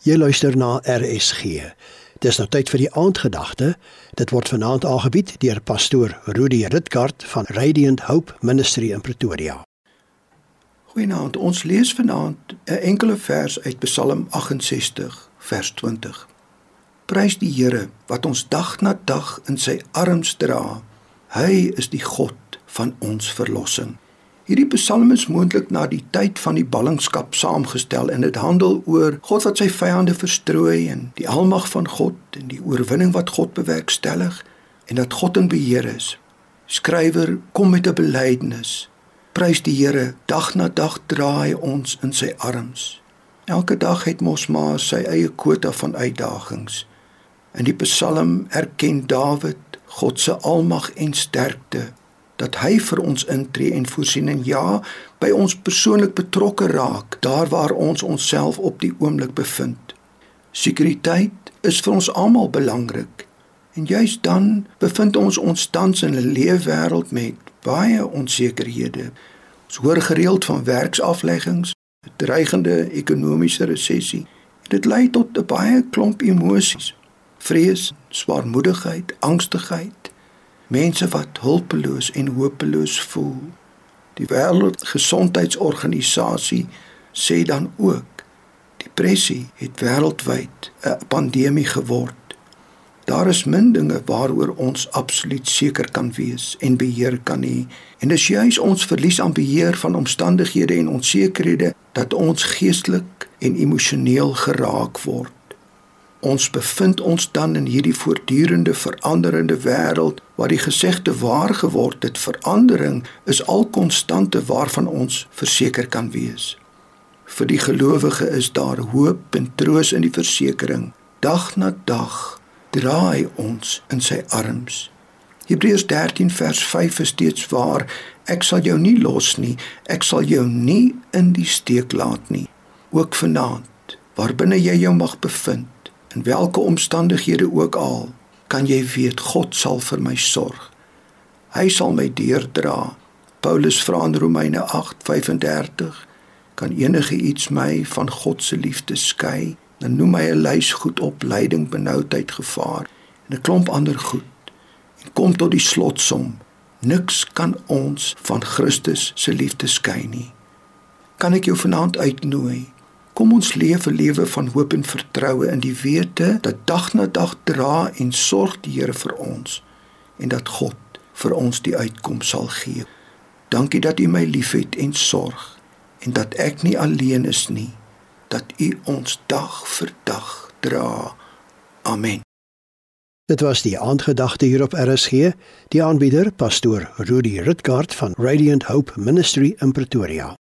Jy luister na RSG. Dis nou tyd vir die aandgedagte. Dit word vanaand aangebied deur pastoor Rudy Ritkart van Radiant Hope Ministry in Pretoria. Goeienaand. Ons lees vanaand 'n enkele vers uit Psalm 68 vers 20. Prys die Here wat ons dag na dag in sy arms dra. Hy is die God van ons verlossing. Hierdie Psalm is moontlik na die tyd van die ballingskap saamgestel en dit handel oor God wat sy vyande verstrooi en die almag van God en die oorwinning wat God bewerkstellig en dat God in beheer is. Skrywer kom met 'n belydenis. Prys die Here, dag na dag draai ons in sy arms. Elke dag het mos maar sy eie kwota van uitdagings. In die Psalm erken Dawid God se almag en sterkte dat hy vir ons intree en voorsien en ja by ons persoonlik betrokke raak daar waar ons onsself op die oomblik bevind. Sekuriteit is vir ons almal belangrik. En juist dan bevind ons ons tans in 'n leefwêreld met baie onsekerhede. Ons hoor gereeld van werksafleggings, 'n dreigende ekonomiese resessie. Dit lei tot 'n baie klomp emosies: vrees, swaarmoedigheid, angstigheid mense wat hulpeloos en hopeloos voel. Die Wêreldgesondheidsorganisasie sê dan ook depressie het wêreldwyd 'n pandemie geword. Daar is min dinge waaroor ons absoluut seker kan wees en beheer kan hê. En dis juis ons verlies aan beheer van omstandighede en onsekerhede dat ons geestelik en emosioneel geraak word. Ons bevind ons dan in hierdie voortdurende veranderende wêreld waar die gesegde waar geword het verandering is al konstante waarvan ons verseker kan wees. Vir die gelowige is daar hoop en troos in die versekering. Dag na dag draai ons in sy arms. Hebreërs 13 vers 5 is steeds waar. Ek sal jou nie los nie. Ek sal jou nie in die steek laat nie. Ook vanaand, waarbinne jy jou mag bevind, In watter omstandighede ook al, kan jy weet God sal vir my sorg. Hy sal my deurdra. Paulus vra in Romeine 8:35, kan enige iets my van God se liefde skei? Dan noem hy 'n lys goed op lyding, benoudheid, gevaar en 'n klomp ander goed. En kom tot die slotsom. Niks kan ons van Christus se liefde skei nie. Kan ek jou vanaand uitnooi Kom ons leef 'n lewe van hoop en vertroue in die wete dat dag na dag dra en sorg die Here vir ons en dat God vir ons die uitkoms sal gee. Dankie dat U my liefhet en sorg en dat ek nie alleen is nie, dat U ons dag vir dag dra. Amen. Dit was die aandgedagte hier op RSG, die aanbieder pastoor Rudy Ritgard van Radiant Hope Ministry in Pretoria.